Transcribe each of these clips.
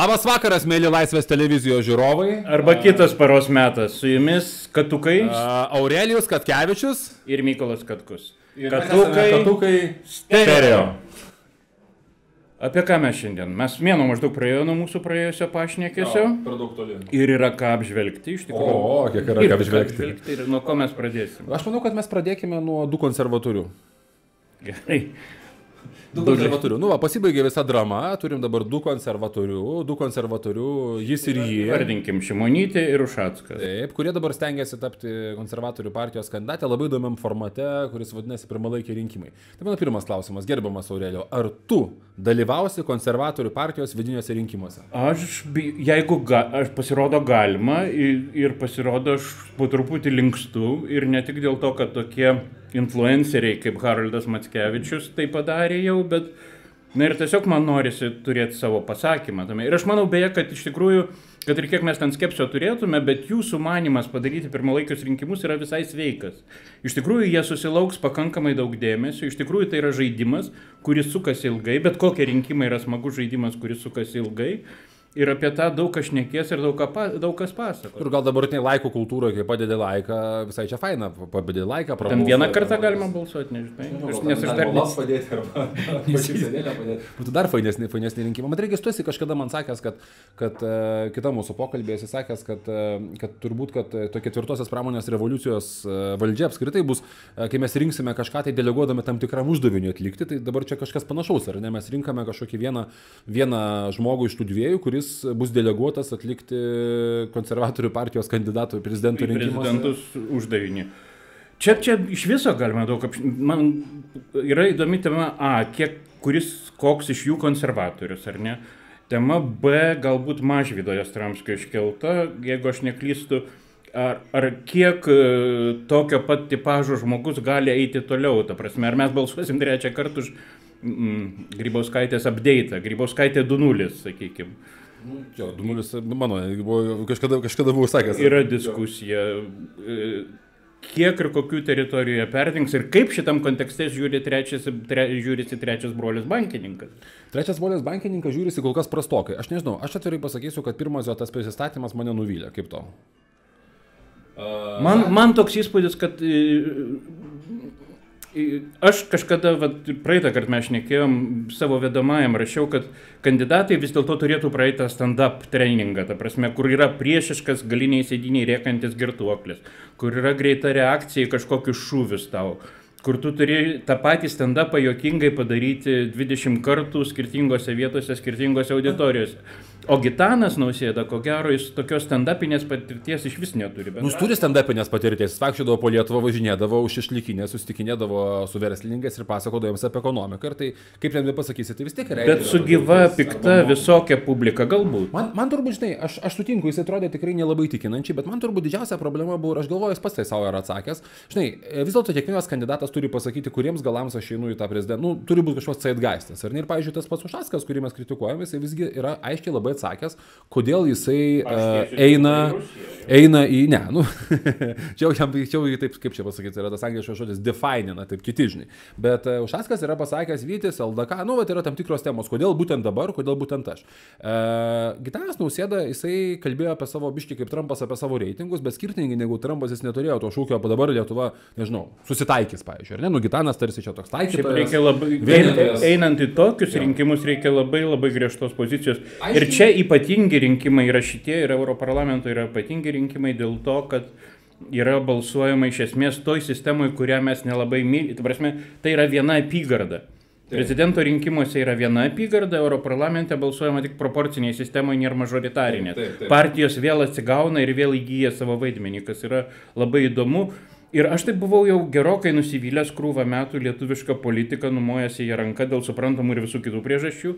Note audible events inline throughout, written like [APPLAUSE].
Labas vakaras, mėly Laisvės televizijos žiūrovai. Arba kitas paros metas. Su jumis Katukai Aurelijus Katkevičius. ir Mykolas Katkus. Katukai. Katukai. Stereo. Apie ką mes šiandien? Mes mėno maždaug praėjo nuo mūsų praėjusio pašnekėsio. Per daug toli. Ir yra ką apžvelgti iš tikrųjų. O, kiek yra Ir ką apžvelgti. Ir nuo ko mes pradėsim? Aš manau, kad mes pradėkime nuo du konservatorių. Gerai. Du konservatorių. Nu, va, pasibaigė visa drama, turim dabar du konservatorių, du konservatorių, jis ir jie. Vardinkim Šimonytė ir Ušackas. Taip, kurie dabar stengiasi tapti konservatorių partijos kandidatė labai įdomiam formate, kuris vadinasi pirmalaikiai rinkimai. Tai mano pirmas klausimas, gerbiamas Aurelio, ar tu dalyvausi konservatorių partijos vidiniuose rinkimuose? Aš, jeigu ga, aš pasirodo galima ir, ir pasirodo aš po truputį linkstu ir ne tik dėl to, kad tokie influenceriai kaip Haroldas Matskevičius tai padarė jau, bet na ir tiesiog man norisi turėti savo pasakymą tame. Ir aš manau beje, kad iš tikrųjų, kad ir kiek mes ten skepsio turėtume, bet jūsų manimas padaryti pirmalaikius rinkimus yra visai sveikas. Iš tikrųjų, jie susilauks pakankamai daug dėmesio, iš tikrųjų tai yra žaidimas, kuris sukasi ilgai, bet kokie rinkimai yra smagus žaidimas, kuris sukasi ilgai. Ir apie tą daug kas šnekės ir daug, ką, daug kas pasako. Ir gal dabartiniai laiko kultūroje, kai padedi laiką, visai čia faina, padedi laiką, Ten prabalsuoji, vieną kartą prabalsuoji. galima balsuoti, nežinai. Aš- Nes aš dar nes... padėti arba [LAUGHS] padėti. Būtų dar fainesni, fainesni rinkimai. Man reikia, tu esi kažkada man sakęs, kad, kad uh, kita mūsų pokalbė esi sakęs, kad, uh, kad turbūt, kad uh, to ketvirtosios pramonės revoliucijos uh, valdžia apskritai bus, uh, kai mes rinksime kažką tai deleguodami tam tikram uždaviniu atlikti, tai dabar čia kažkas panašaus, ar ne? Mes rinkame kažkokį vieną, vieną žmogų iš tų dviejų, kuris bus deleguotas atlikti konservatorių partijos kandidatų į prezidento rinkimus. prezidentus uždavinį. Čia, čia iš viso galima daug apš... Man yra įdomi tema A, kiek, kuris, koks iš jų konservatorius, ar ne? Tema B, galbūt Mažvydo Jastramskio iškelta, jeigu aš neklystu, ar, ar kiek e, tokio pat tipažo žmogus gali eiti toliau, ta prasme, ar mes balsuosim trečią kartą už mm, Grybauskaitės update, Grybauskaitė 2.0, sakykime. Jo, Dumulis, mano, buvo, kažkada, kažkada buvau sakęs. Yra diskusija, e, kiek ir kokių teritorijų jie perdings ir kaip šitam kontekste žiūri trečias, tre, žiūrisi trečias brolis bankininkas. Trečias volės bankininkas žiūrisi kol kas prastokai. Aš nežinau, aš atvirai pasakysiu, kad pirmas jo tas prisistatymas mane nuvylė. Kaip to? Man, man toks įspūdis, kad e, aš kažkada, vat, praeitą kartą mes šnekėjom, savo vedamajam rašiau, kad kandidatai vis dėlto turėtų praeitą stand-up treningą, ta prasme, kur yra priešiškas galiniai sėdiniai rėkantis girtuoklis, kur yra greita reakcija į kažkokius šūvius tau. Kur tu turi tą patį stand-upą jokingai padaryti 20 kartų skirtingose vietose, skirtingose auditorijose. O Gitanas nausėda, ko gero, jis tokios stand-upinės patirties iš vis neturi. Nu, jis turi stand-upinės patirties, jis vaikščiodavo po Lietuvą, važinėdavo už išlikinę, susitikinėdavo su verslininkais ir pasakodavo jiems apie ekonomiką. Ir tai, kaip ten pasakysi, tai vis tiek yra. Bet su gyva, pikta, visokia publika galbūt. Man, man turbūt, žinai, aš, aš sutinku, jis atrodė tikrai nelabai tikinančiai, bet man turbūt didžiausia problema buvo, aš galvoju, jis pats tai savo yra atsakęs. Žinai, vis dėlto kiekvienas kandidatas turi pasakyti, kuriems galams aš einu į tą prezidentą. Nu, turi būti kažkoks zeitgeistas. Ir, ir pavyzdžiui, tas pats Ušaskas, kurį mes kritikuojame, jisai visgi yra aiškiai labai atsakęs, kodėl jisai uh, eina, eina į... Ne, nu, [LAUGHS] čia jau jam, čia jau taip, kaip čia pasakyti, yra tas angliškas žodis definina, taip kiti žinai. Bet uh, Ušaskas yra pasakęs Vytis, LDK, nu, bet yra tam tikros temos, kodėl būtent dabar, kodėl būtent aš. Uh, Gitanas Nausėda, jisai kalbėjo apie savo biškį kaip Trumpas apie savo reitingus, bet skirtingai negu Trumpas jis neturėjo to šūkio, o dabar Lietuva, nežinau, susitaikys, pavyzdžiui, ar ne? Nu, Gitanas tarsi čia toks taikytojas. labai, vienytojas. einant į tokius rinkimus, reikia labai labai griežtos pozicijos. Ir čia ypatingi rinkimai yra šitie, ir Europarlamento yra ypatingi rinkimai dėl to, kad yra balsuojama iš esmės toj sistemoje, kurią mes nelabai mylime. Tai, prasme, tai yra viena apygarda. Prezidento rinkimuose yra viena apygarda, Europarlamente balsuojama tik proporciniai sistemoje, nėra mažoritarinė. Taip, taip. Partijos vėl atsigauna ir vėl įgyja savo vaidmenį, kas yra labai įdomu. Ir aš tai buvau jau gerokai nusivylęs krūvą metų lietuvišką politiką, numojęs į ją ranką dėl suprantamų ir visų kitų priežasčių.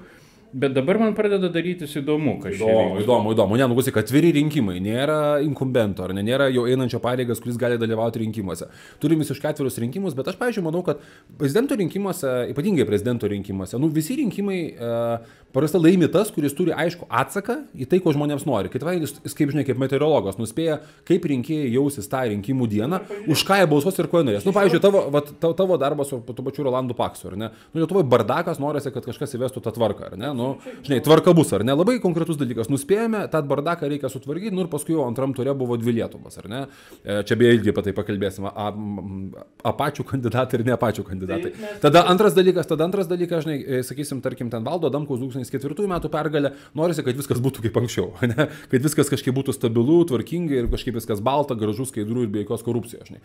Bet dabar man pradeda darytis įdomu, kas čia Įdomu, įdomu, įdomu. Ne, nugusi, kad atviri rinkimai, nėra inkumbento, ar ne, nėra jau einančio pareigas, kuris gali dalyvauti rinkimuose. Turim visiškai atvirus rinkimus, bet aš, pavyzdžiui, manau, kad prezidento rinkimuose, ypatingai prezidento rinkimuose, nu visi rinkimai uh, paprastai laimi tas, kuris turi aišku atsaką į tai, ko žmonėms nori. Kitai, jis, jis kaip žinai, kaip meteorologas, nuspėja, kaip rinkėjai jausis tą rinkimų dieną, už ką jie balsuos ir ko jie norės. Nu, pavyzdžiui, tavo, vat, tavo, tavo darbas su tuo pačiu Rolandu Paksu, ar ne? Nu, Lietuvoje bardakas norisi, kad kažkas įvestų tą tvarką, ar ne? Nu, žinai, tvarka bus, ar ne, labai konkretus dalykas, nuspėjome, tą bardaką reikia sutvarkyti, nu ir paskui jau antram turė buvo dvi Lietuvos, ar ne, E, čia beje ilgiai apie tai pakalbėsime, apačių kandidatai ir ne apačių kandidatai. Tada antras dalykas, tada antras dalykas, žinai, e, sakysim, tarkim, ten valdo Damkaus 2004 metų pergalė, norisi, kad viskas būtų kaip anksčiau, [LAUGHS] ne? kad viskas kažkaip būtų stabilu, tvarkinga ir kažkaip viskas balta, gražu, skaidru ir be jokios korupcijos. Žinai.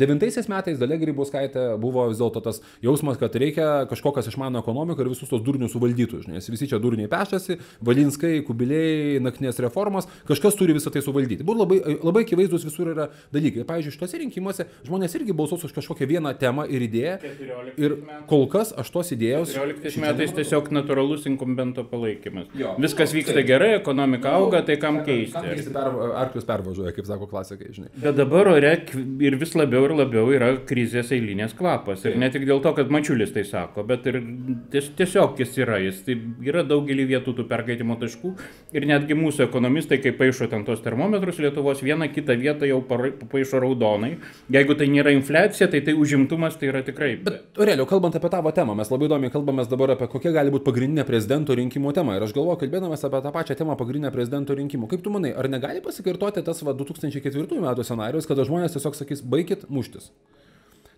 Devintaisiais metais Dalia Grybauskaitė buvo vis dėlto tas jausmas, kad reikia kažko, kas išmano ekonomiką ir visus tos durnius suvaldytų. Žinai. Nes visi čia durniai pešasi, Valinskai, Kubiliai, naktinės reformos, kažkas turi visą tai suvaldyti. Buvo labai, labai akivaizdus visur yra dalykai. Pavyzdžiui, šituose rinkimuose žmonės irgi balsuos už kažkokią vieną temą ir idėją. 14 Ir kol kas aš tos idėjos... 14 metais tiesiog natūralus inkumbento palaikymas. Jo. Viskas vyksta gerai, ekonomika auga, tai kam Kam keisti? keisti per, arklius pervažiuoja, kaip sako klasikai, žinai. Bet dabar ore ir vis labiau ir labiau yra krizės eilinės kvapas. Ir ne tik dėl to, kad Mačiulis tai sako, bet ir ties, tiesiog jis yra. Jis tai yra daugelį vietų tų perkaitimo taškų. Ir netgi mūsų ekonomistai, kai paaišo ten tos termometrus Lietuvos, vieną kitą vietą jau paaišo raudonai. Jeigu tai nėra infliacija, tai tai užimtumas tai yra tikrai. Bet... Aurelio, kalbant apie tavo temą, mes labai įdomiai kalbame dabar apie kokia gali būti pagrindinė prezidento rinkimų tema. Ir aš galvoju, kalbėdamas apie tą pačią temą pagrindinę prezidento rinkimų. Kaip tu manai, ar negali pasikartoti tas va, 2004 metų scenarius, kada žmonės tiesiog sakys, baikit muštis?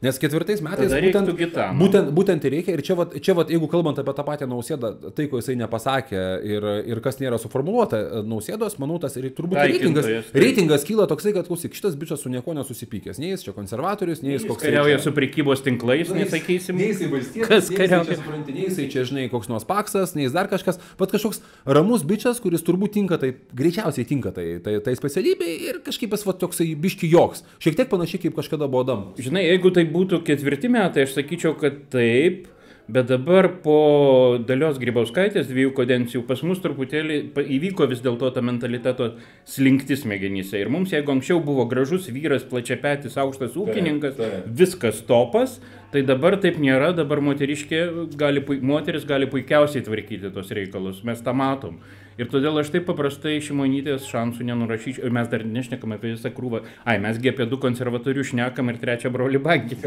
Nes ketvirtais metais būtent, Gitano. būtent, būtent ir reikia. Ir čia, vat, čia vat, jeigu kalbant apie tą patį nausėdą, tai, ko jisai nepasakė ir, ir kas nėra suformuoluota e, nausėdos, manau, tas ir turbūt reitingas, reitingas kyla toksai, kad klausyk, šitas bičias su nieko nesusipykęs. Nei jis čia konservatorius, nei jis Jis koks kariauja su prekybos tinklais, nesakysim. Nei jisai valstietis, kas kariauja. čia nei jisai čia, žinai, koks nors paksas, nei jis dar kažkas, bet kažkoks ramus bičias, kuris turbūt tinka tai, greičiausiai tinka tai, tai, tai specialybei ir kažkaip jis va toksai biški joks. Šiek tiek panašiai kaip kažkada buvo Adam. Žinai, jeigu tai būtų ketvirti metai, aš sakyčiau, kad taip, bet dabar po dalios Grybauskaitės dviejų kadencijų pas mus truputėlį įvyko vis dėlto ta mentaliteto slinktis smegenyse. Ir mums, jeigu anksčiau buvo gražus vyras, plačiapetis, aukštas ūkininkas, taip. viskas topas, tai dabar taip nėra, dabar moteriškė gali, moteris gali puikiausiai tvarkyti tos reikalus, mes tą matom. Ir todėl aš taip paprastai šimonytės šansų nenurašyčiau. Ir mes dar nešnekam apie visą krūvą. Ai, mesgi apie du konservatorius šnekam ir trečią brolį bankį.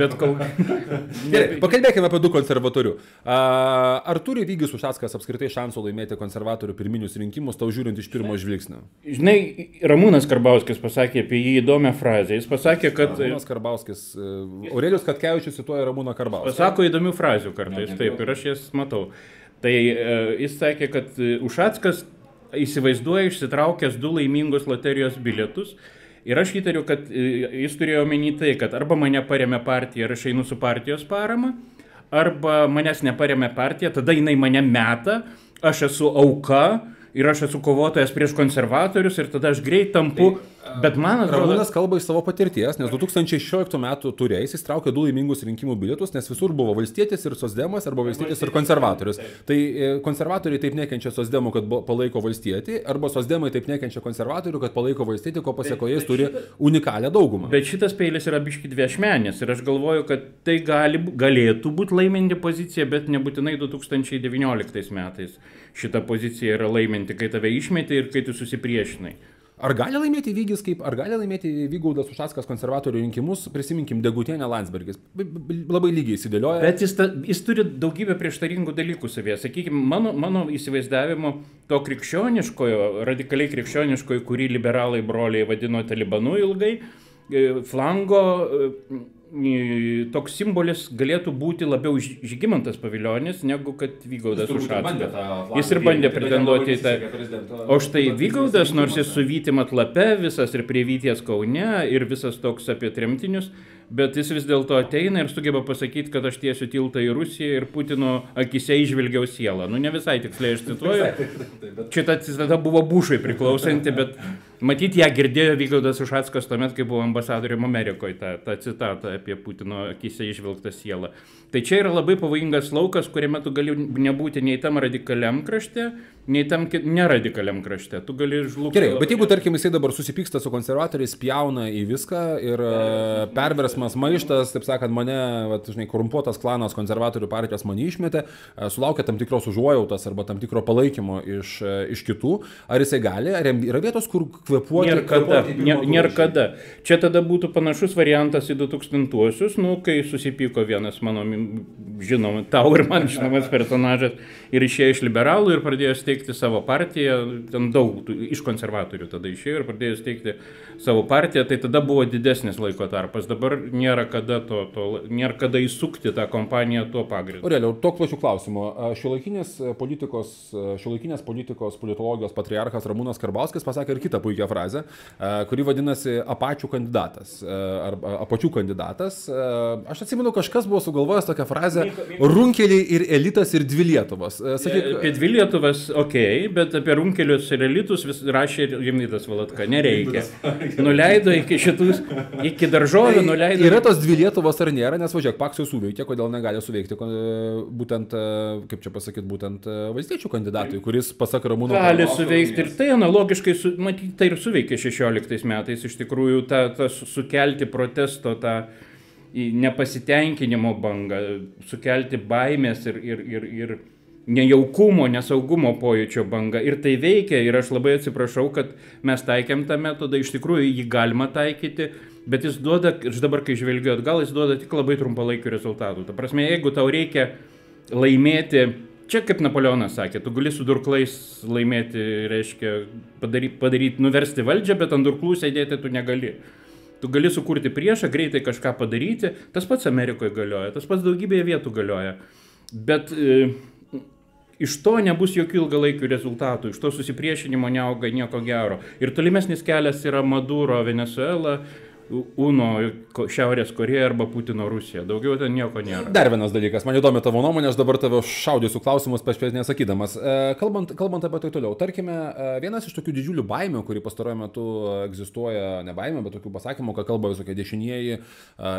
Bet kol... [LAUGHS] Gerai, pakalbėkime apie du konservatorių. A, Ar turi Vygis Ušackas apskritai šansų laimėti konservatorių pirminius rinkimus, tau žiūrint iš pirmo žvilgsnio? Žinai, Ramūnas Karbauskis pasakė apie jį įdomią frazę. Jis pasakė, kad... Ramūnas Karbauskis, e, Aurelijus Katkevičius cituoja Ramūną Karbauskį. Pasako įdomių frazių kartais, taip, ir aš jas matau. Tai e, jis sakė, kad e, Ušackas įsivaizduoja išsitraukęs du laimingus loterijos bilietus. Ir aš įtariu, kad e, jis turėjo omeny tai, kad arba mane paremė partija ir aš einu su partijos parama, arba manęs neparemė partija, tada jinai mane meta, aš esu auka ir aš esu kovotojas prieš konservatorius ir tada aš greit tampu. Bet man atrodo, Ramūnas kalba iš savo patirties, nes 2016 metų turėjais jis traukė du laimingus rinkimų bilietus, nes visur buvo valstietis ir sosdemas, arba valstietis ir konservatorius. Tai e, konservatoriai taip nekenčia sosdemų, kad palaiko valstietį, arba sosdemai taip nekenčia konservatorių, kad palaiko valstietį, ko pasiekoje jis turi unikalią daugumą. Bet šitas peilis yra biški dviešmenės ir aš galvoju, kad tai gali, galėtų būti laiminti pozicija, bet nebūtinai 2019 metais šita pozicija yra laiminti, kai tave išmeti ir kai tu susipriešinai. Ar gali laimėti Vygis, kaip, ar gali laimėti Vygaudas Ušackas konservatorių rinkimus, prisiminkim, Degutienė Landsbergis. Labai lygiai įsidėlioja. Bet jis, ta, jis turi daugybę prieštaringų dalykų savie. Sakykime, mano, mano įsivaizdavimo to krikščioniškojo, radikaliai krikščioniškojo, kurį liberalai broliai vadino talibanu ilgai, e, flango e, toks simbolis galėtų būti labiau Žygimantas paviljonis, negu kad Vygaudas Ušackas. Jis ir bandė pretenduoti į tą. O štai Vygaudas, nors jis su Vytim atlape, visas ir prie Vyties Kaune, ir visas toks apie tremtinius, bet jis vis dėlto ateina ir sugeba pasakyti, kad aš tiesiu tiltą į Rusiją ir Putino akise išvilgiau sielą. Nu, ne visai tiksliai aš [LAUGHS] cituoju. [LAUGHS] Šitą citata buvo Bušui priklausanti, bet matyt, ją girdėjo Vygaudas Ušackas tuomet, kai buvo ambasadorium Amerikoje, tą, tą citatą apie Putino akise išvilgtą sielą. Tai čia yra labai pavojingas laukas, kuriame tu gali nebūti nei tam radikaliam krašte, nei tam neradikaliam krašte. Tu gali žlugti. Gerai, bet jeigu, tarkim, jisai dabar susipyksta su konservatoriais, pjauna į viską ir e, perversmas, maištas, taip sakant, mane, vat, žinai, korumpuotas klanas konservatorių partijos mane išmetė, e, sulaukia tam tikros užuojautos arba tam tikro palaikymo iš, e, iš kitų, ar jisai gali, ar yra vietos, kur kvepuoti? Nėra kada. Nėra turo kada. Čia tada būtų panašus variantas į 2000-uosius, nu, kai susipyko vienas mano žinoma, tau ir man žinomas personažas ir išėjo iš liberalų ir pradėjo steigti savo partiją, ten daug iš konservatorių tada išėjo ir pradėjo steigti savo partiją, tai tada buvo didesnis laiko tarpas. Dabar nėra kada, to, to, nėra kada įsukti tą kompaniją tuo pagrindu. Aureliau, to plačių klausimų. Šiuolaikinės politikos, šiuolaikinės politikos politologijos patriarchas Ramūnas Karbauskis pasakė ir kitą puikią frazę, e, kuri vadinasi apačių kandidatas e, arba apačių kandidatas. E, Aš atsimenu, kažkas buvo sugalvojęs tokią frazę runkeliai ir elitas ir dvi Lietuvos. E, Sakyk, Apie dvi Lietuvas, ok, bet apie runkelius ir elitus vis rašė ir Rimnydas Valatka, nereikia. Nuleido iki šitus, iki daržovių, nuleido. Tai Yra tos dvi Lietuvos ar nėra, nes važiuok, Paksui suveikė, kodėl negali suveikti būtent, kaip čia pasakyti, būtent valstiečių kandidatui, kuris, pasak Ramūno, Gali suveikti ir tai analogiškai, su, matyt, tai ir suveikė 16 metais, iš tikrųjų, tą su- sukelti protesto, tą nepasitenkinimo bangą, sukelti baimės ir, ir, ir, ir nejaukumo, nesaugumo pojūčio bangą. Ir tai veikia ir aš labai atsiprašau, kad mes taikėm tą metodą, iš tikrųjų jį galima taikyti, bet jis duoda, aš dabar kai žvelgiu atgal, jis duoda tik labai trumpalaikių rezultatų. Ta prasme, jeigu tau reikia laimėti, čia kaip Napoleonas sakė, tu gali su durklais laimėti, reiškia padaryti, padaryt, nuversti valdžią, bet ant durklų sėdėti tu negali. Tu gali sukurti priešą, greitai kažką padaryti, tas pats Amerikoje galioja, tas pats daugybėje vietų galioja. Bet e, iš to nebus jokių ilgalaikių rezultatų, iš to susipriešinimo neauga nieko gero. Ir tolimesnis kelias yra Maduro, Venezuela, Uno, Šiaurės Koreja arba Putino Rusija. Daugiau ten nieko nėra. Dar vienas dalykas, man įdomi tavo nuomonė, aš dabar tave šaudysiu klausimus, pašpės nesakydamas. E, Kalbant, kalbant apie tai toliau, tarkime, e, vienas iš tokių didžiulių baimių, kurį pastaruoju metu egzistuoja, ne baimė, bet tokių pasakymų, kad kalba visokie dešinieji e,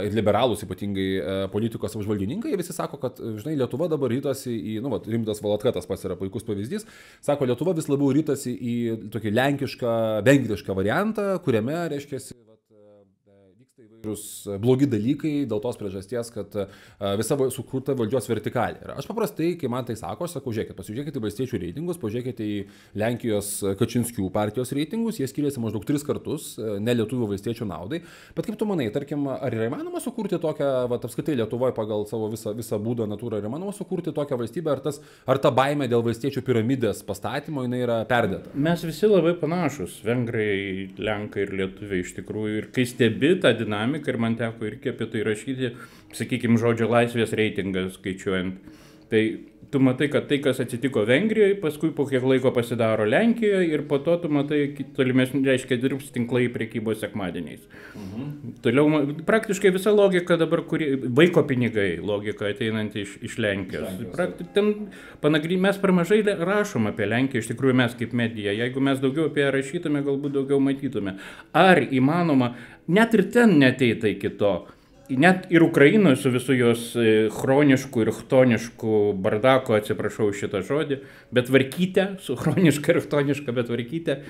ir liberalūs, ypatingai politikos apžvalgininkai, visi sako, kad, žinai, Lietuva dabar rytasi į, nu, vat, rimtas Valatkatas pas yra puikus pavyzdys, sako, Lietuva vis labiau rytasi į tokį lenkišką, vengrišką variantą, kuriame, reiškia, vat, e, vyksta įvairūs e, blogi dalykai dėl tos priežasties, kad e, visa sukurta valdžios vertikalė. Ir aš paprastai, kai man tai sako, aš sakau, žiūrėkit, pasižiūrėkite į valstiečių reitingus, pažiūrėkite į Lenkijos Kačinskių partijos reitingus, jie skiriasi maždaug tris kartus, e, ne lietuvių valstiečių naudai. Bet kaip tu manai, tarkim, ar yra įmanoma sukurti tokią, va, apskritai Lietuvoje pagal savo visą, visą būdą natūrą, ar įmanoma sukurti tokią valstybę, ar, tas, ar ta baime dėl valstiečių piramidės pastatymo jinai yra perdėta? Mes visi labai panašus, vengrai, lenkai ir lietuviai iš tikrųjų. Ir kai stebi tą dinamiką, ir man teko irgi apie tai rašyti, sakykime, žodžio laisvės reitingą skaičiuojant, tai tu matai, kad tai, kas atsitiko Vengrijoje, paskui po kiek laiko pasidaro Lenkijoje ir po to tu matai tolimesnį, reiškia, dirbs tinklai prekybos sekmadieniais. Mhm. Toliau praktiškai visa logika dabar, kuri, vaiko pinigai, logika ateinanti iš, iš Lenkijos. Prakti, ten panagry, mes per mažai rašom apie Lenkiją, iš tikrųjų mes kaip medija. Jeigu mes daugiau apie ją rašytume, galbūt daugiau matytume. Ar įmanoma, net ir ten neteita iki to. Net ir Ukrainoje su visų jos e, chronišku ir chtonišku bardaku, atsiprašau šitą žodį, bet varkyte, su chroniška ir chtoniška, bet varkyte,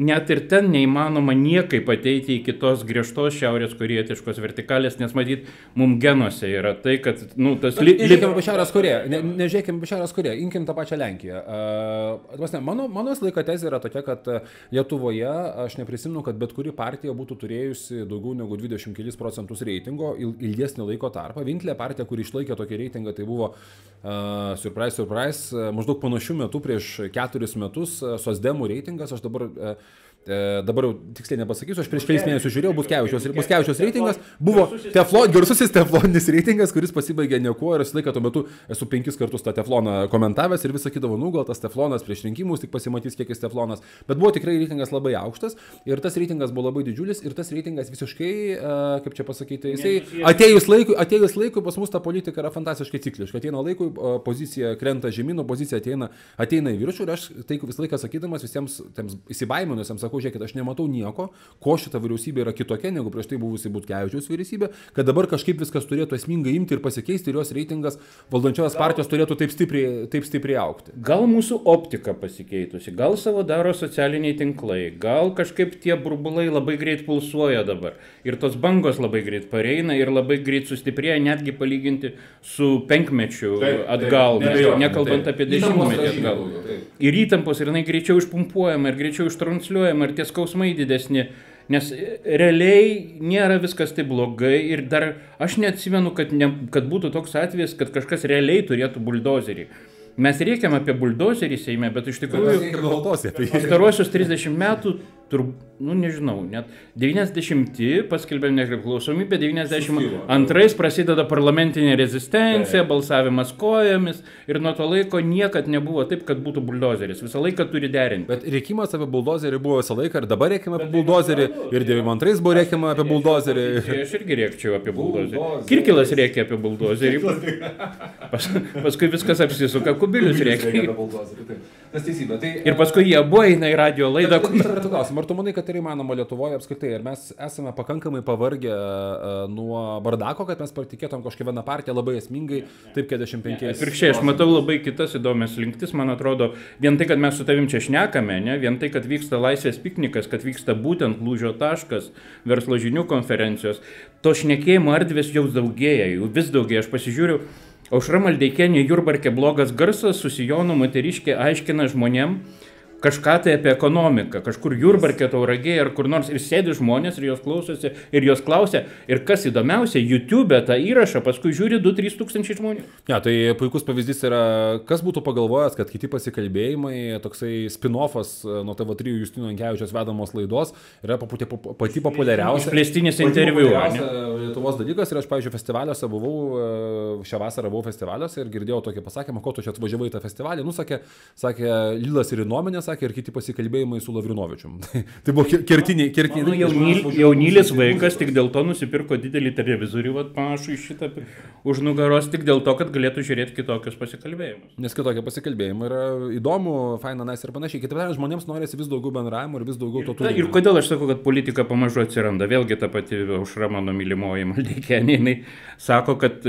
net ir ten neįmanoma niekaip ateiti iki tos griežtos šiaurės korietiškos vertikalės, nes matyt, mums genuose yra tai, kad, nu, tas li, Nežiūrėkime apie Šiaurės Koreją, ne, nežiūrėkime apie Šiaurės Koreją, imkim tą pačią Lenkiją. Uh, ne, mano, mano laiką tezė yra tokia, kad Lietuvoje aš neprisimenu, kad bet kuri partija būtų turėjusi daugiau negu 20 kelis procentus reitingo il, ilgesnį laiko tarpą. Vienintelė partija, kuri išlaikė tokį reitingą, tai buvo, uh, surprise, surprise, uh, maždaug panašių metų prieš keturis metus uh, Sosdemų reitingas, aš dabar uh, E, dabar jau tiksliai nepasakysiu, aš prieš kelis mėnesius žiūrėjau, bus kevičios, bus kevičios reitingas, buvo teflon, garsusis tefloninis reitingas, kuris pasibaigė niekuo ir aš laiką tuo metu esu penkis kartus tą tefloną komentavęs ir vis sakydavau, nu gal tas teflonas prieš rinkimus tik pasimatys, kiek jis teflonas, bet buvo tikrai reitingas labai aukštas ir tas reitingas buvo labai didžiulis ir tas reitingas visiškai, e, kaip čia pasakyti, jisai atėjus laikui, atėjus laikui pas mus ta politika yra fantastiškai cikliška, ateina laikui, e, pozicija krenta žemyn, o pozicija ateina, ateina į viršų ir aš tai visą laiką sakydamas visiems tiems įsibaiminusiems, sakau, žiūrėkit, aš nematau nieko, ko šita vyriausybė yra kitokia negu prieš tai buvusi Butkevičiaus vyriausybė, kad dabar kažkaip viskas turėtų esmingai imti ir pasikeisti ir jos reitingas valdančios partijos turėtų taip stipriai, taip stipriai aukti. Gal mūsų optika pasikeitusi, gal savo daro socialiniai tinklai, gal kažkaip tie burbulai labai greit pulsuoja dabar. Ir tos bangos labai greit pareina ir labai greit sustiprėja, netgi palyginti su penkmečiu Taip, atgal, taip, ne- neabejoju, nekalbant taip. apie dešimtmetį atgal. taip. Ir įtampos, ir jinai greičiau išpumpuojama, ir greičiau ištransliuojama, ir tie skausmai didesni. Nes e, realiai nėra viskas taip blogai ir dar aš neatsimenu, kad, ne, kad būtų toks atvejis, kad kažkas realiai turėtų buldozerį. Mes reikiam apie buldozerį Seime, bet iš tikrųjų pastaruosius 30 metų, tur, nu nežinau, net 90 paskelbėm nepriklausomybę, 92 prasideda parlamentinė rezistencija, balsavimas kojomis ir nuo to laiko niekad nebuvo taip, kad būtų buldozeris. Visą laiką turi derinti. Bet reikimas apie buldozerį buvo visą laiką ir dabar reikime apie buldozerį ir 92 buvo reikima apie buldozerį. Tai aš irgi rėkčiau apie buldozerį. Kirkilas rėkia apie buldozerį. Pas, paskui viskas apsisuka, kubilius rėkia. Tas teisybė. Tai, Ir paskui jie abu eina į radio laidą. [LAUGHS] Klausimo, ar tu manai, kad tai įmanoma Lietuvoje apskritai? Ar mes esame pakankamai pavargę e, nuo bardako, kad mes patikėtum kažkokią vieną partiją labai esmingai, taip 45. Atvirkščiai, aš matau labai kitas įdomias linktis, man atrodo, vien tai, kad mes su tavim čia šnekame, ne, vien tai, kad vyksta laisvės piknikas, kad vyksta būtent lūžio taškas, verslo žinių konferencijos, to šnekėjimo erdvės jau daugėja, jų vis daugėja, aš pasižiūriu, Aušra Maldeikienė Jurbarkė blogas garsas, susijonu moteriškė aiškina žmonėm, kažką tai apie ekonomiką, kažkur Jurbarkė tauragėje ar kur nors ir sėdi žmonės ir jos klausosi ir jos klausia. Ir kas įdomiausia, YouTube tą įrašą paskui žiūri 2-3 tūkstančiai žmonių. Ja, tai puikus pavyzdys yra, kas būtų pagalvojęs, kad kiti pasikalbėjimai, toksai spin-offas e, nuo TV3 Justino Ankevičios vedamos laidos yra pati, pati populiariausia. Išplėstinis pati interviu, Lietuvos dalykas ir aš, pavyzdžiui, festivaliuose buvau, e, šią vasarą buvau festivaliuose ir girdėjau tokį pasakymą, ko tu čia atvažiavai į tą festivalį. Nu, sakė, sakė Lilas ir Inominė, sakė, ir kiti pasikalbėjimai su Lavrinovičium. [LAUGHS] Tai, tai buvo ker- kertiniai, kertiniai. Žmonės važiuoja jaunylis vaikas tik dėl to nusipirko didelį televizorių, vat, panašų į šitą už nugaros, tik dėl to, kad galėtų žiūrėti kitokius pasikalbėjimus. Nes kitokie pasikalbėjimai yra įdomu, faina, nes ir panašiai. Kitaip tariant, žmonėms norisi vis daugiau bendravimo ir vis daugiau to turinio. ir kodėl aš sakau, kad politika pamažu atsiranda? Vėlgi ta pati aušra mano mylimoji Maldeikienė, jinai sako, kad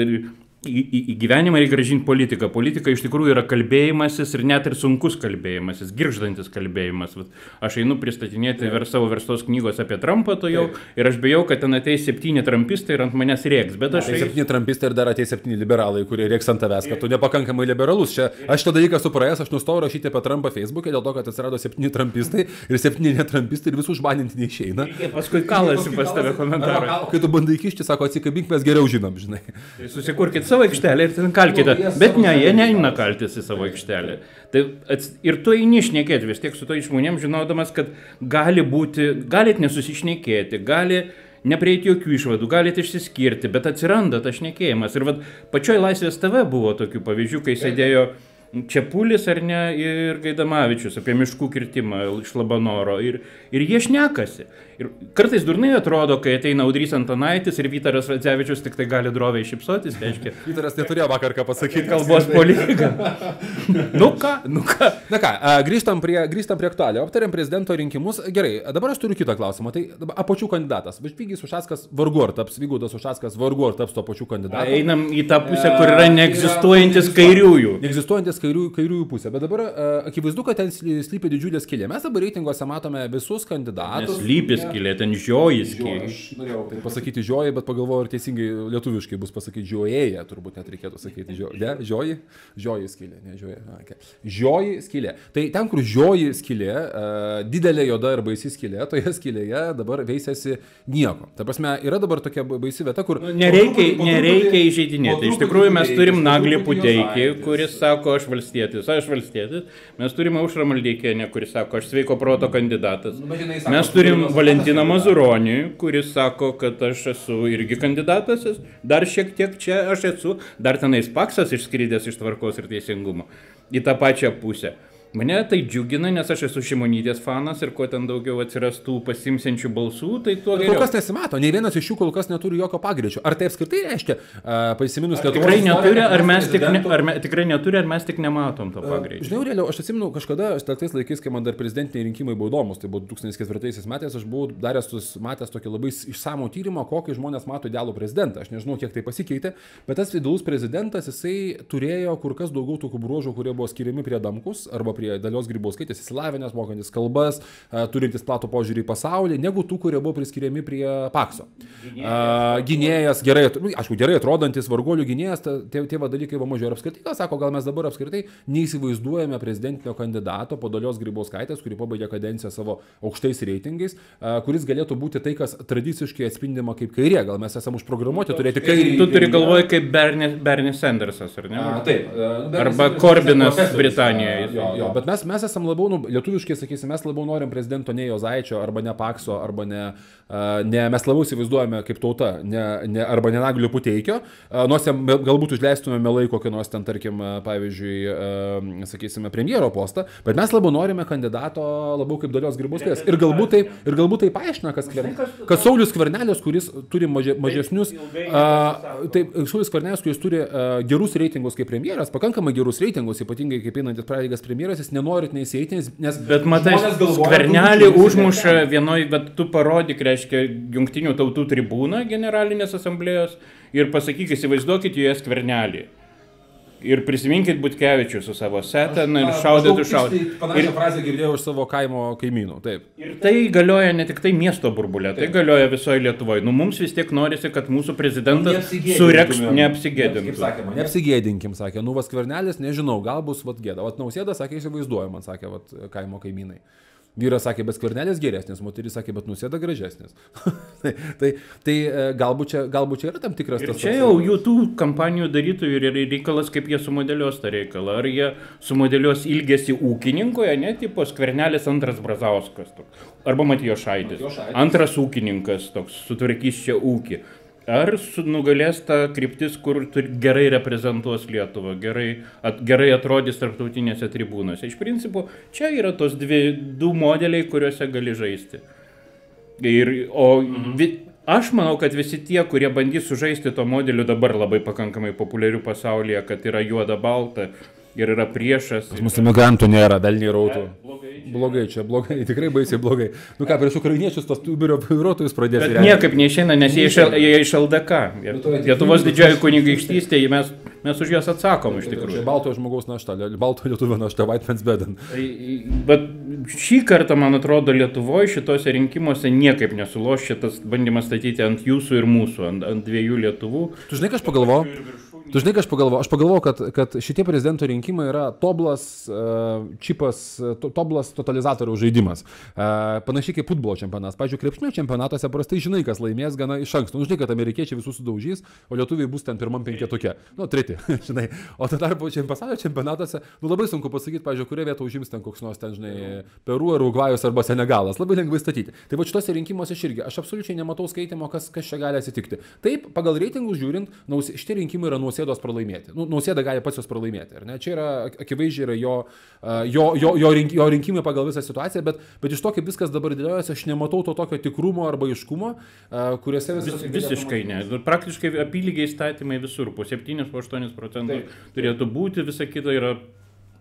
į, į, į gyvenimą reikia gražinti politiką. Politika iš tikrųjų yra kalbėjimasis ir net ir sunkus kalbėjimasis, girždantis kalbėjimas. Vat Aš einu pristatinėti ver savo verstos knygos apie Trumpą to jau ir aš bijau, kad ten ateis septyni trumpistai ir ant manęs rėks. Bet aš Tai eisiu. septyni trampistai ir dar ateis septyni liberalai, kurie reiks ant tavęs, kad tu nepakankamai liberalus. Čia aš šitą dalyką supraėjęs, aš nustojau rašyti apie Trumpą Facebook'e dėl to, kad atsirado septyni trampistai ir septyni netrampistai ir visų užbaninti neišeina. Paskui kalasi pas tave komentarą. Kai tu bandai kišti, sako, atsikabink, mes geriau žinom, žinai. Tai Susikurkit savo aikštelę ir ten kalkite. Bet ne, jie neina kaltis į savo aikštelę. Tai ats... Ir tu eini išnekėti vis tiek su to žmonėm, žinodamas, kad gali būti, galit nesusišnekėti, gali neprieiti jokių išvadų, galite išsiskirti, bet atsiranda tas šnekėjimas. Ir vad pačioj Laisvės TV buvo tokių pavyzdžių, kai sėdėjo Čiapulis ar ne ir Gaidamavičius apie miškų kirtimą iš Labanoro. Ir, ir jie šnekasi. Ir kartais durnai atrodo, kai ateina Audrys Antanaitis ir Vytaras Radzevičius tik tai gali droviai šipsotis, tai reiškia [LAUGHS] Vytaras neturėjo vakar ką pasakyti. kalbos politika. [LAUGHS] nu ką, nu ką. Na ką, grįžtam prie, grįžtam prie aktualių. Aptarėm prezidento rinkimus. Gerai, dabar aš turiu kitą klausimą. Tai apačių kandidatas. Važvygis Ušaskas vargu ar taps, Vygaudas Ušaskas vargu ar taps to pačiu kandidatu. Einam į tą pusę, kur yra neegzistuojantis kairiųjų. Neegzistuojantis kairiųjų, kairiųjų pusė. Bet dabar uh, akivaizdu, kad ten sly- slypi didžiulė skilė. Mes dabar reitinguose matome visus kandidatus. Slypis kilė, ten žiojis Jo, kilė. aš norėjau tai pasakyti žioji, bet pagalvojau, ar teisingai lietuviškai bus pasakyti žiojėje, turbūt net reikėtų sakyti žio, ne, žioji, žioji skylė, ne žioji. Okay. Žioji skylė. Tai ten, kur žioji skylė, uh, didelė joda ir baisi skylė, toje skylėje dabar veisiasi nieko. Ta prasme, yra dabar tokia ba- baisi vieta, kur... Nu, Nereikia, nereikia įžeidinėti. Iš tikrųjų mes turim Naglį Puteikį, kuris sako, aš valstietis, aš valstietis. Mes turim Aušrą Maldeikienę, kuris sako, aš sveiko proto kandidatas. jinai sako, Mes tu turim Valentiną. Mazuronį, kuris sako, kad aš esu irgi kandidatas. Dar šiek tiek čia aš esu. Dar tenais paksas išskridęs iš tvarkos ir teisingumo. Į tą pačią pusę. Mane tai džiugina, nes aš esu Šimonytės fanas ir kuo ten daugiau atsirastų pasimsiančių balsų, tai tuo Kol geriau. kas nesimato, nei vienas iš jų kol kas neturi jokio pagreičio. Ar tai apskritai reiškia, uh, prisiminus, kad Tikrai neturi, ar mes tik, ne, ar me, tikrai neturi, ar mes tik nematom to pagreičio. Žinau, realiau, aš atsimenu kažkada, aš tais laikais, kai man dar prezidentiniai rinkimai buvo įdomus, tai buvo 2004 metais, aš buvau daręs, matęs tokį labai išsamų tyrimą, kokį žmonės mato idealų prezidentą. Aš nežinau, kiek tai pasikeitė, bet tas idealus prezidentas, jisai turėjo kur kas daugiau tokių bruožų, kurie buvo skiriami prie Damkus arba prie Dalios Grybauskaitės, įsilavinęs, mokantis kalbas, a, turintis platų požiūrį į pasaulį, negu tų, kurie buvo priskiriami prie Pakso. Gynėjas, gerai, at- nu, aišku, gerai atrodantis vargolių gynėjas, tie, tie va dalykai va mažiau ir apskritai, ką sako, gal mes dabar apskritai neįsivaizduojame prezidentinio kandidato po Dalios Grybauskaitės, kuri pabaigė kadenciją savo aukštais reitingais, a, kuris galėtų būti tai, kas tradiciškai atspindima kaip kairė. Gal mes esame užprogramuoti turėti kairį. Tu turi galvoje kaip Bernie, Bernie Sandersas, ar ne? A, Taip. a, Arba bet- Corbynas profesorius. Britanijoje. Jo, jo, bet mes, mes esame labiau, nu, lietuviškai sakysim, mes labiau norim prezidento ne Jozaičio, arba ne Pakso, arba ne, ne mes labiau įsivaizduojame kaip tauta, ne, ne, arba ne Naglių Puteikio, nors jam galbūt užleistume melai kokį nors ten, tarkim, pavyzdžiui, sakysime, premjero postą, bet mes labiau norime kandidato labiau kaip dalios grybauskės. Ir galbūt tai, ir galbūt tai paaiškina, kad, skver, kad Saulis Skvernelis, kuris turi maže, mažesnius, a, taip, Saulis Skvernelis, kuris turi a, gerus reitingus kaip premjeras, pakankamai gerus reitingus, ypatingai kaip einantis pareigas premjeras, jis nenorit neįsieiti, nes-. Bet matai, skvernelį užmuša vienoj, bet tu parodyk, reiškia, jungtinių tautų tribūną generalinės asamblėjos ir pasakyk, įsivaizduokit joje skvernelį. Ir prisiminkit Butkevičių su savo setą ir šaudytų šaudytų. Ir, Panašią frazę girdėjau iš savo kaimo kaimynų. Taip. ir tai galioja ne tik tai miesto burbulė, tai galioja visoje Lietuvoje. Nu, mums vis tiek norisi, kad mūsų prezidentas sureks neapsigėdintų. sakė, neapsigėdinkim, sakė, nu vas kvernelis, nežinau, gal bus vat gėda. Vat nausėda sakė, įsivaizduoju, man sakė, vat kaimo kaimynai. Vyras sakė, bet skvernelis geresnis, moteris sakė, bet nusėda gražesnis. [LAUGHS] tai, tai, tai e, galbūt, čia, galbūt čia yra tam tikras Ir tas čia jau jų tų kampanijų darytojų ir reikalas, kaip jie sumodeliuos tą reikalą. Ar jie sumodeliuos ilgesį ūkininkoje, ne, tipo skvernelis antras Brazauskas. Toks. Arba Matijo. Matijošaitis. Antras ūkininkas toks, sutvarkys čia ūkį. Ar su, nugalės ta kryptis, kur gerai reprezentuos Lietuvą, gerai, at, gerai atrodys tarptautinėse tribūnose. Iš principo, čia yra tos dvi, du modeliai, kuriuose gali žaisti. Ir, o vi, aš manau, kad visi tie, kurie bandys sužaisti to modeliu dabar labai pakankamai populiarių pasaulyje, kad yra juoda balta ir yra priešas. Mūsų migrantų nėra, velniai rautų. Blogai. Blogai čia, blogai, [LAUGHS] tikrai baisiai blogai. Nu ką, prieš ukrainiečius tos Uberio vairuotojus pradės. Bet niekaip neišeina, nes jie iš, jie iš LDK. Jie- to Lietuvos didžioji kunigaikštystė, mes, mes už juos atsakom iš Čia tikrųjų. baltojo žmogaus našta, baltojo lietuvio našta, White Man's Beden. Tai, Bet šį kartą, man atrodo, Lietuvoje šitose rinkimuose niekaip nesuloš šitas bandymas statyti ant jūsų ir mūsų, ant, ant dviejų Lietuvų. Tu žinai, ką aš pagalvojau? Tu žinai, ką aš pagalvojau? Aš pagalvojau, kad, kad šitie prezidento rinkimai yra toblas uh, čipas, uh, to- toblas totalizatoriaus žaidimas. Uh, panašiai kaip futbolo čempionatas. Pavyzdžiui, krepšinio čempionatuose prastai žinai, kas laimės gana iš anksto. Nu, žinai, kad amerikiečiai visus sudaužys, o lietuviai bus ten pirmam penketuke. Nu, treti, [LAUGHS] žinai. O tuo tarpu pasaulio čempionatuose, nu, labai sunku pasakyti, pavyzdžiui, kurią vietą užims ten koks nors ten, žinai, Peru ar Urugvajus arba Senegalas. Labai lengvai statyti. Tai va šituose rinkimuose aš irgi, aš absoliučiai nematau skaitimo, kas, kas čia gali atsitikti. Taip, pagal reitingus žiūrint, naus, šitie rinkimai yra nausėdos pralaimėti. Nu, nausėda gali pats juos pralaimėti. Čia yra ak- akivaizdžiai yra jo, jo, jo, jo, rink, jo rinkimai pagal visą situaciją, bet, bet iš to, kaip viskas dabar dėliojasi, aš nematau to tokio tikrumo arba aiškumo, a, kuriuose viskas... Vis, visiškai ne. Praktiškai apylygiai įstatymai visur, po 7, po 8 procentai turėtų būti, visa kita yra.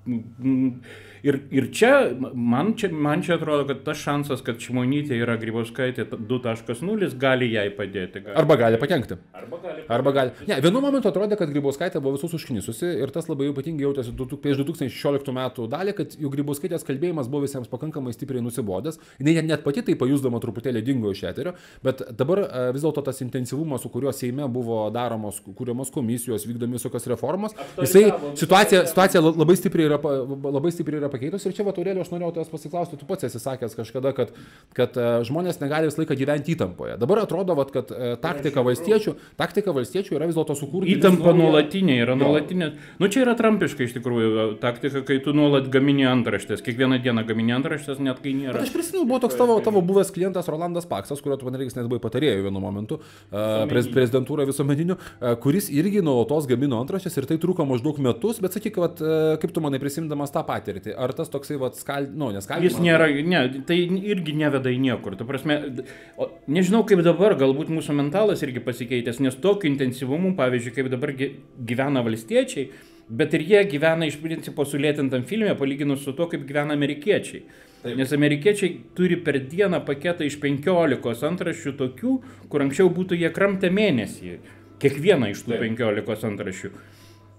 mm, Ir, ir čia man, čia, man čia atrodo, kad tas šansas, kad Šimonytė yra Grybauskaitė 2.0, gali jai padėti. Gali. Arba gali pakengti. Arba gali. Arba gali. Ne, vienu momentu atrodė, kad Grybauskaitė buvo visus užknisusi ir tas labai ypatingai jautėsi prieš 2016 metų dalį, kad jų Grybauskaitės kalbėjimas buvo visiems pakankamai stipriai nusibodęs. Jis net, pati tai pajusdama truputėlį dingo iš eterio, bet dabar e, vis dėlto tas intensyvumas, su kuriuo Seime buvo daromos, kūriamos komisijos, vykdomi visokios reformos, jisai situacija, situacija la- labai stipriai yra, labai stipriai yra pakeitus ir čia Vaturėlė aš norėjau tavęs pasiklausti, tu pats esi sakęs kažkada, kad, kad e, žmonės negali visą laiką gyventi įtampoje. Dabar atrodo, vat, kad e, taktika valstiečių, taktika valstiečių yra vis dėlto sukurti. Įtampa nuolatinė yra nuolatinė. Nu čia yra trampiška iš tikrųjų taktika, kai tu nuolat gamini antraštės. Kiekvieną dieną gamini antraštės, net kai nėra. Bet aš prisimenu, buvo toks tavo, tavo buvęs klientas Rolandas Paksas, kurio tu man reikia net buvai patarėjų vienu momentu, uh, prez, prezidentūra visuomeniniu, kuris irgi nuolatos gamino antraštės ir tai truko maždaug metus, bet sakyk, vat, kaip tu manai prisimdamas tą patirtį, ar tas toksai, va, skal... nu, neskaldimas. Jis nėra, ne, tai irgi neveda į niekur. Tu prasme, o, nežinau kaip dabar, galbūt mūsų mentalas irgi pasikeitęs, nes tokiu intensyvumu, pavyzdžiui, kaip dabar gy- gyvena valstiečiai, bet ir jie gyvena iš principo sulėtintam filmė, palyginus su to, kaip gyvena amerikiečiai. Taip. Nes amerikiečiai turi per dieną paketą iš 15 antraščių tokių, kur anksčiau būtų jie kramtę mėnesį. Kiekvieną iš tų Taip. 15 antraščių.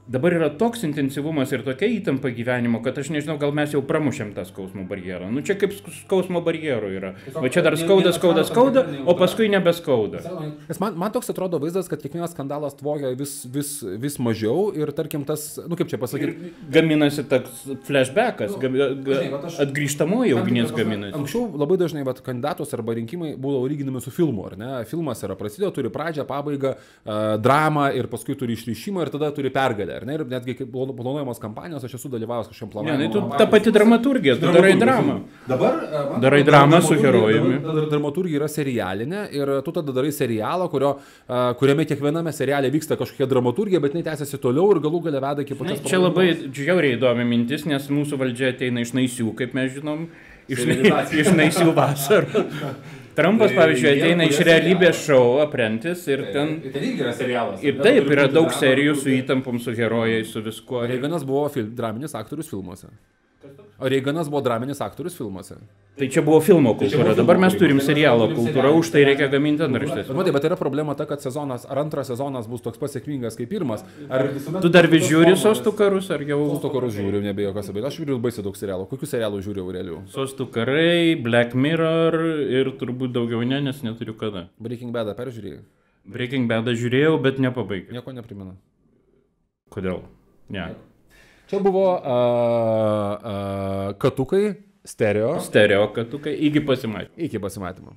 Dabar yra toks intensyvumas ir tokia įtampa gyvenimo, kad aš nežinau, gal mes jau pramušėm tą skausmo barjerą. Nu čia kaip sk- skausmo barjerų yra. Va čia dar skauda, skauda, skauda, o paskui nebeskauda. Nes man, man toks atrodo vaizdas, kad kiekvienas skandalas tvogia vis, vis, vis mažiau ir tarkim tas, nu kaip čia pasakyti. gaminasi toks flashbackas, aš- atgrįžtamoji ugnis gaminasi. Anksčiau labai dažnai vat, kandidatus arba rinkimai būdavo lyginami su filmu, ar ne? Filmas yra prasidėjo, turi pradžią, pabaigą, dramą ir paskui turi išryšimą ir tada turi pergalę, ar ne? Ir netgi kaip planu- planuojamos kampanijos, aš esu dalyvavęs kažkokiam Ne, planavime. tai tu ta pati dramaturgija, tu darai dramą. Dabar uh, man Darai dramą su dramaturgija- herojumi. Dramaturgija yra serialinė ir tu tada darai serialą, kurio, uh, kuriame kiekviename seriale vyksta kažkokia dramaturgija, bet jinai tęsiasi toliau ir galų gale veda iki pačios Čia labai džiauriai įdomi mintis, nes mūsų valdžia ateina iš naisių, kaip mes žinom, iš, [LAUGHS] iš naisių vasarų. [LAUGHS] Trumpas, Tai pavyzdžiui, ateina iš realybės šou aprentis ir ten... Ten irgi yra serialas. Ir taip, yra daug serijų su įtampom, su herojais, su viskuo. Reiganas buvo fil draminis aktorius filmuose. O Reiganas buvo draminis aktorius filmuose. Tai čia buvo filmo kultūra, buvo dabar mes turim kultūra. serialo kultūrą, serialą. už tai reikia gaminti antraštės. Bet, matai, bet yra problema ta, kad sezonas, ar antras sezonas bus toks pasiekmingas kaip pirmas. Ar Tu dar vis žiūri sostų karus, ar jau... Sostų karus žiūriu, nebėjo kas abejoti. Aš žiūriu baisiai daug serialų. Kokių serialų žiūriu realių? Sostų karai, Black Mirror ir turbūt daugiau ne, nes neturiu kada. Breaking Bad peržiūrėjai. Breaking Bad žiūrėjau, bet nepabaigiau. Nieko neprimena. Kodėl? Ne. Čia buvo uh, uh, katukai stereo. Stereo katukai, iki pasimatymų. Iki pasimatymo.